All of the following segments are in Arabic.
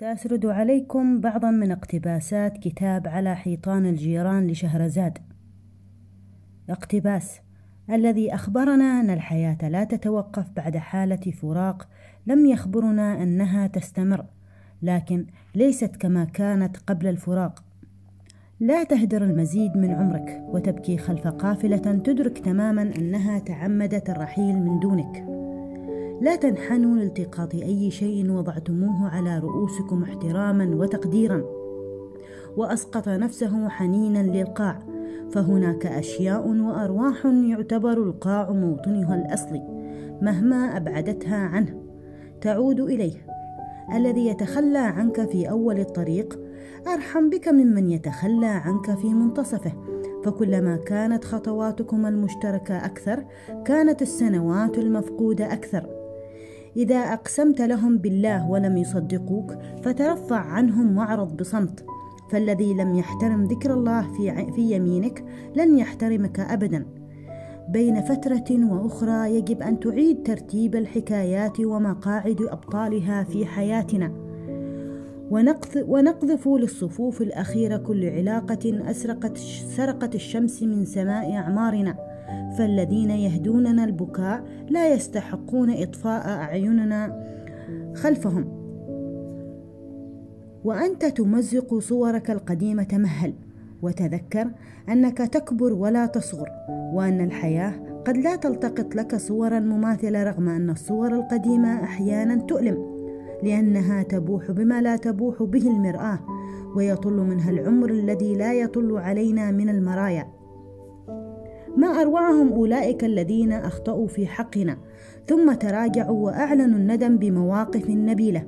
سأسرد عليكم بعضا من اقتباسات كتاب على حيطان الجيران لشهرزاد اقتباس الذي أخبرنا أن الحياة لا تتوقف بعد حالة فراق لم يخبرنا أنها تستمر لكن ليست كما كانت قبل الفراق. لا تهدر المزيد من عمرك وتبكي خلف قافلة تدرك تماما أنها تعمدت الرحيل من دونك. لا تنحنوا لالتقاط أي شيء وضعتموه على رؤوسكم احتراما وتقديرا. وأسقط نفسه حنينا للقاع فهناك أشياء وأرواح يعتبر القاع موطنها الأصلي مهما أبعدتها عنه. تعود إليه. الذي يتخلى عنك في أول الطريق أرحم بك ممن يتخلى عنك في منتصفه. فكلما كانت خطواتكما المشتركة أكثر كانت السنوات المفقودة أكثر. إذا أقسمت لهم بالله ولم يصدقوك فترفع عنهم واعرض بصمت. فالذي لم يحترم ذكر الله في, في يمينك لن يحترمك أبدا. بين فترة وأخرى يجب أن تعيد ترتيب الحكايات ومقاعد أبطالها في حياتنا. ونقذف للصفوف الأخيرة كل علاقة أسرقت سرقت الشمس من سماء أعمارنا. فالذين يهدوننا البكاء لا يستحقون إطفاء أعيننا خلفهم. وأنت تمزق صورك القديمة تمهل وتذكر أنك تكبر ولا تصغر وأن الحياة قد لا تلتقط لك صورا مماثلة رغم أن الصور القديمة أحيانا تؤلم لأنها تبوح بما لا تبوح به المرآة ويطل منها العمر الذي لا يطل علينا من المرايا. ما أروعهم أولئك الذين أخطأوا في حقنا ثم تراجعوا وأعلنوا الندم بمواقف نبيلة.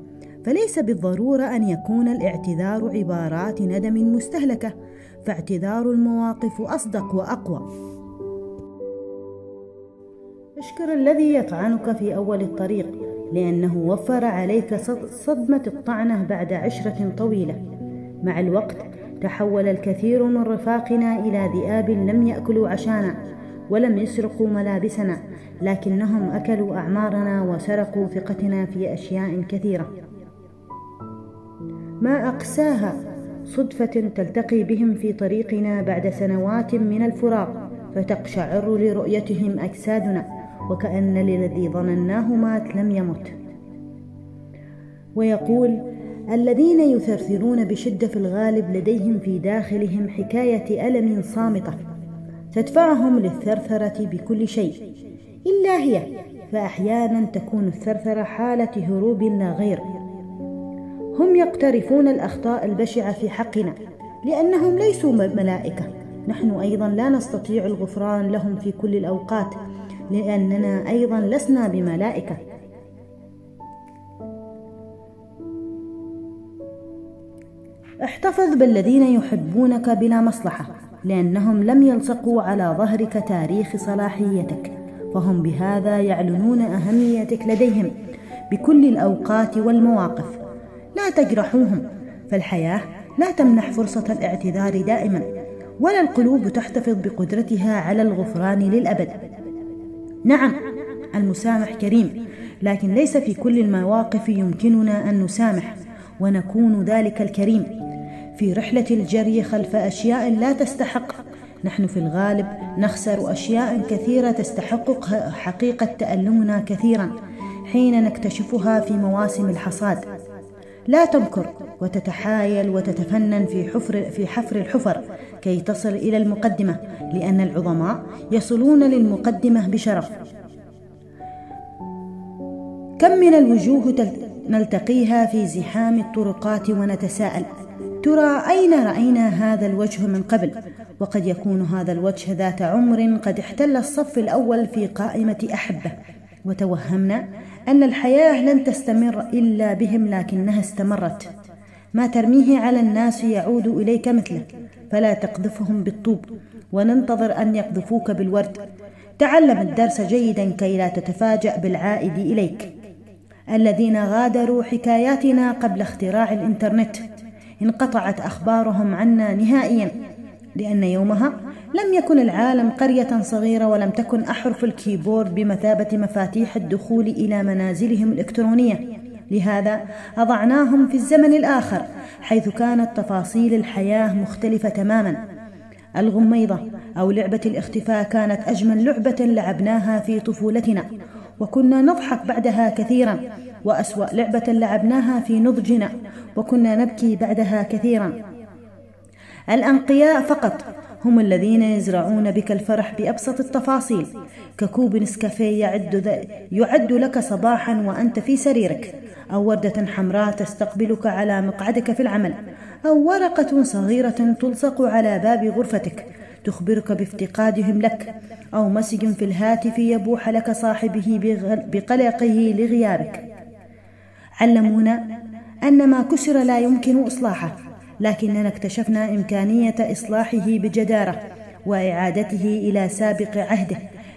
فليس بالضرورة أن يكون الاعتذار عبارات ندم مستهلكة فاعتذار المواقف أصدق وأقوى. اشكر الذي يطعنك في أول الطريق لأنه وفر عليك صدمة الطعنة بعد عشرة طويلة. مع الوقت تحول الكثير من رفاقنا إلى ذئاب لم يأكلوا عشانا ولم يسرقوا ملابسنا لكنهم أكلوا أعمارنا وسرقوا ثقتنا في أشياء كثيرة. ما أقساها صدفة تلتقي بهم في طريقنا بعد سنوات من الفراق فتقشعر لرؤيتهم أجسادنا وكأن للذي ظنناه مات لم يمت. ويقول الذين يثرثرون بشدة في الغالب لديهم في داخلهم حكاية ألم صامتة تدفعهم للثرثرة بكل شيء. إلا هي فأحيانا تكون الثرثرة حالة هروب لا غير. هم يقترفون الأخطاء البشعة في حقنا لأنهم ليسوا ملائكة. نحن أيضا لا نستطيع الغفران لهم في كل الأوقات لأننا أيضا لسنا بملائكة. احتفظ بالذين يحبونك بلا مصلحة لأنهم لم يلصقوا على ظهرك تاريخ صلاحيتك فهم بهذا يعلنون أهميتك لديهم بكل الأوقات والمواقف. لا تجرحوهم فالحياة لا تمنح فرصة الاعتذار دائما ولا القلوب تحتفظ بقدرتها على الغفران للأبد. نعم المسامح كريم لكن ليس في كل المواقف يمكننا أن نسامح ونكون ذلك الكريم. في رحلة الجري خلف أشياء لا تستحق. نحن في الغالب نخسر أشياء كثيرة تستحق حقيقة تألمنا كثيرا حين نكتشفها في مواسم الحصاد. لا تمكر وتتحايل وتتفنن في حفر في حفر الحفر كي تصل إلى المقدمة لأن العظماء يصلون للمقدمة بشرف. كم من الوجوه نلتقيها في زحام الطرقات ونتساءل. ترى أين رأينا هذا الوجه من قبل؟ وقد يكون هذا الوجه ذات عمر قد احتل الصف الأول في قائمة أحبة. وتوهمنا أن الحياة لن تستمر إلا بهم لكنها استمرت. ما ترميه على الناس يعود إليك مثله فلا تقذفهم بالطوب. وننتظر أن يقذفوك بالورد. تعلم الدرس جيدا كي لا تتفاجأ بالعائد إليك. الذين غادروا حكاياتنا قبل اختراع الإنترنت. انقطعت أخبارهم عنا نهائيا لأن يومها لم يكن العالم قرية صغيرة ولم تكن أحرف الكيبورد بمثابة مفاتيح الدخول إلى منازلهم الإلكترونية. لهذا أضعناهم في الزمن الآخر حيث كانت تفاصيل الحياة مختلفة تماما. الغميضة أو لعبة الاختفاء كانت أجمل لعبة لعبناها في طفولتنا وكنا نضحك بعدها كثيرا. وأسوأ لعبة لعبناها في نضجنا وكنا نبكي بعدها كثيرا. الأنقياء فقط هم الذين يزرعون بك الفرح بأبسط التفاصيل. ككوب نسكافيه يعد, يعد لك صباحا وأنت في سريرك. أو وردة حمراء تستقبلك على مقعدك في العمل. أو ورقة صغيرة تلصق على باب غرفتك. تخبرك بافتقادهم لك. أو مسج في الهاتف يبوح لك صاحبه بقلقه لغيابك. علمونا أن ما كسر لا يمكن إصلاحه لكننا اكتشفنا إمكانية إصلاحه بجدارة وإعادته إلى سابق عهده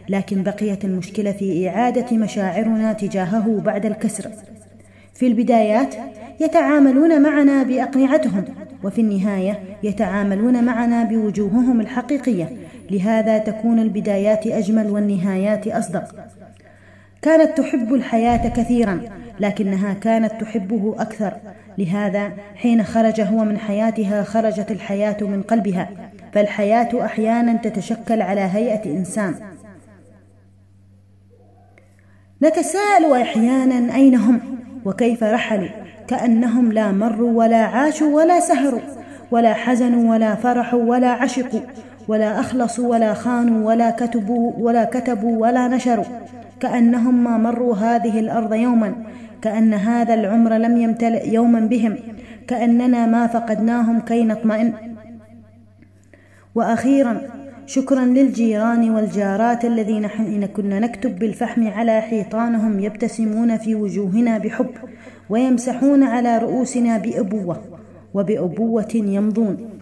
لكن بقيت المشكلة في إعادة مشاعرنا تجاهه بعد الكسر. في البدايات يتعاملون معنا بأقنعتهم وفي النهاية يتعاملون معنا بوجوههم الحقيقية لهذا تكون البدايات أجمل والنهايات أصدق. كانت تحب الحياة كثيرا لكنها كانت تحبه أكثر. لهذا حين خرج هو من حياتها خرجت الحياة من قلبها. فالحياة أحيانا تتشكل على هيئة إنسان. نتساءل أحيانا أين هم وكيف رحلوا. كأنهم لا مروا ولا عاشوا ولا سهروا ولا حزنوا ولا فرحوا ولا عشقوا. ولا أخلصوا ولا خانوا ولا كتبوا ولا كتبوا ولا نشروا كأنهم ما مروا هذه الأرض يوما. كأن هذا العمر لم يمتلئ يوما بهم. كأننا ما فقدناهم كي نطمئن. وأخيرا شكرا للجيران والجارات الذين حين كنا نكتب بالفحم على حيطانهم يبتسمون في وجوهنا بحب ويمسحون على رؤوسنا بأبوة وبأبوة يمضون.